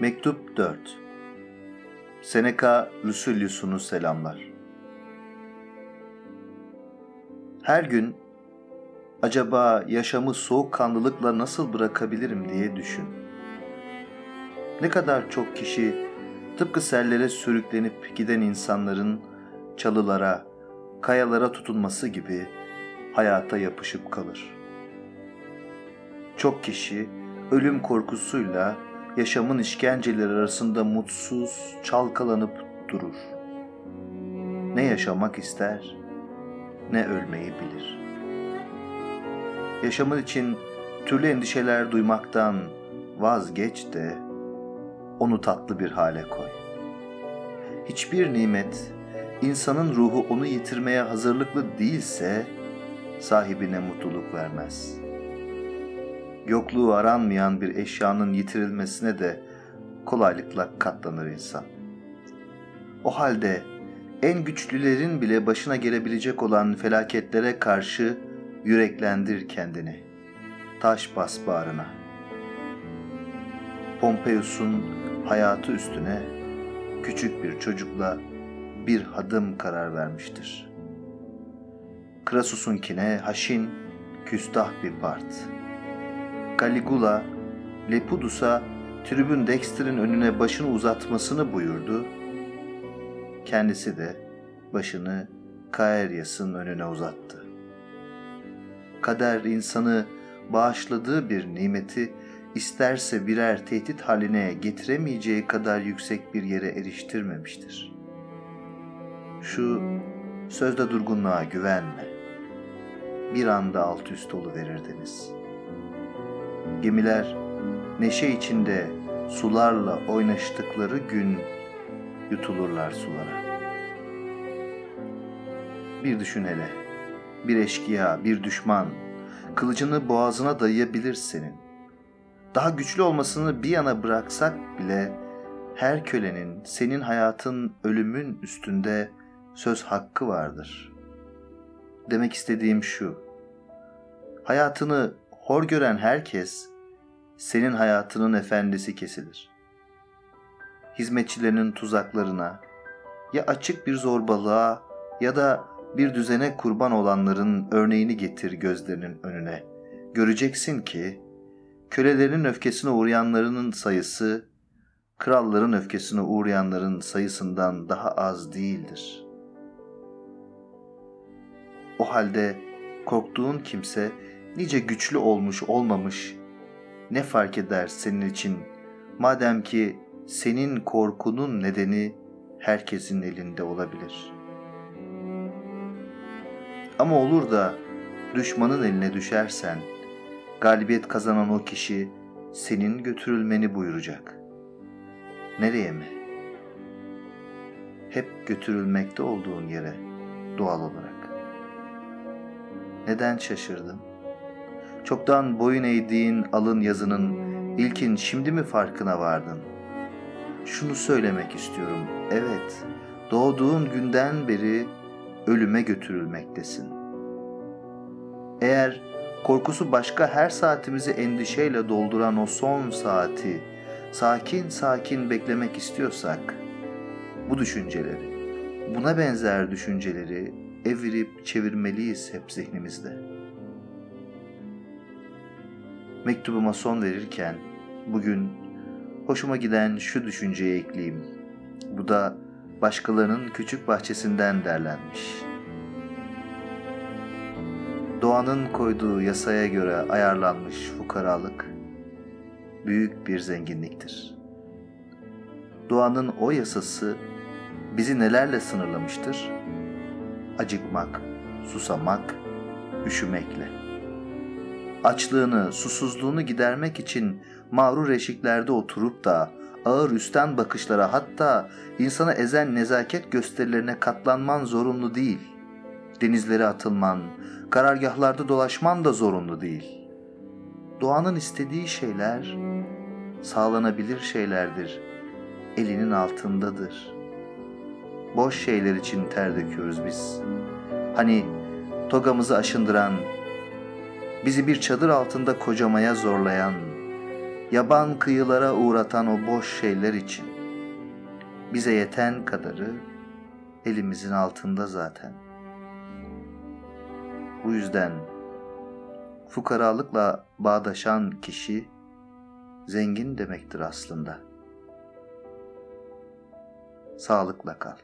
Mektup 4 Seneca Lucilius'unu selamlar. Her gün acaba yaşamı soğukkanlılıkla nasıl bırakabilirim diye düşün. Ne kadar çok kişi tıpkı sellere sürüklenip giden insanların çalılara, kayalara tutunması gibi hayata yapışıp kalır. Çok kişi ölüm korkusuyla yaşamın işkenceleri arasında mutsuz, çalkalanıp durur. Ne yaşamak ister, ne ölmeyi bilir. Yaşamın için türlü endişeler duymaktan vazgeç de onu tatlı bir hale koy. Hiçbir nimet insanın ruhu onu yitirmeye hazırlıklı değilse sahibine mutluluk vermez.'' Yokluğu aranmayan bir eşyanın yitirilmesine de kolaylıkla katlanır insan. O halde en güçlülerin bile başına gelebilecek olan felaketlere karşı yüreklendir kendini. Taş bas bağrına. Pompeius'un hayatı üstüne küçük bir çocukla bir hadım karar vermiştir. Krasus'unkine haşin, küstah bir part.'' Caligula, Lepidus'a tribün Dexter'in önüne başını uzatmasını buyurdu. Kendisi de başını Kaeryas'ın önüne uzattı. Kader insanı bağışladığı bir nimeti isterse birer tehdit haline getiremeyeceği kadar yüksek bir yere eriştirmemiştir. Şu sözde durgunluğa güvenme. Bir anda alt üst verir deniz.'' Gemiler neşe içinde sularla oynaştıkları gün yutulurlar sulara. Bir düşün hele, bir eşkıya, bir düşman, kılıcını boğazına dayayabilir senin. Daha güçlü olmasını bir yana bıraksak bile her kölenin senin hayatın ölümün üstünde söz hakkı vardır. Demek istediğim şu. Hayatını hor gören herkes senin hayatının efendisi kesilir. Hizmetçilerinin tuzaklarına ya açık bir zorbalığa ya da bir düzene kurban olanların örneğini getir gözlerinin önüne. Göreceksin ki kölelerin öfkesine uğrayanların sayısı kralların öfkesine uğrayanların sayısından daha az değildir. O halde korktuğun kimse nice güçlü olmuş olmamış ne fark eder senin için madem ki senin korkunun nedeni herkesin elinde olabilir. Ama olur da düşmanın eline düşersen galibiyet kazanan o kişi senin götürülmeni buyuracak. Nereye mi? Hep götürülmekte olduğun yere doğal olarak. Neden şaşırdın? Çoktan boyun eğdiğin alın yazının ilkin şimdi mi farkına vardın? Şunu söylemek istiyorum. Evet, doğduğun günden beri ölüme götürülmektesin. Eğer korkusu başka her saatimizi endişeyle dolduran o son saati sakin sakin beklemek istiyorsak bu düşünceleri, buna benzer düşünceleri evirip çevirmeliyiz hep zihnimizde.'' Mektubuma son verirken bugün hoşuma giden şu düşünceyi ekleyeyim. Bu da başkalarının küçük bahçesinden derlenmiş. Doğanın koyduğu yasaya göre ayarlanmış fukaralık büyük bir zenginliktir. Doğanın o yasası bizi nelerle sınırlamıştır? Acıkmak, susamak, üşümekle açlığını, susuzluğunu gidermek için mağrur eşiklerde oturup da ağır üstten bakışlara hatta insana ezen nezaket gösterilerine katlanman zorunlu değil. Denizlere atılman, karargahlarda dolaşman da zorunlu değil. Doğanın istediği şeyler sağlanabilir şeylerdir. Elinin altındadır. Boş şeyler için ter döküyoruz biz. Hani togamızı aşındıran, bizi bir çadır altında kocamaya zorlayan, yaban kıyılara uğratan o boş şeyler için. Bize yeten kadarı elimizin altında zaten. Bu yüzden fukaralıkla bağdaşan kişi zengin demektir aslında. Sağlıkla kal.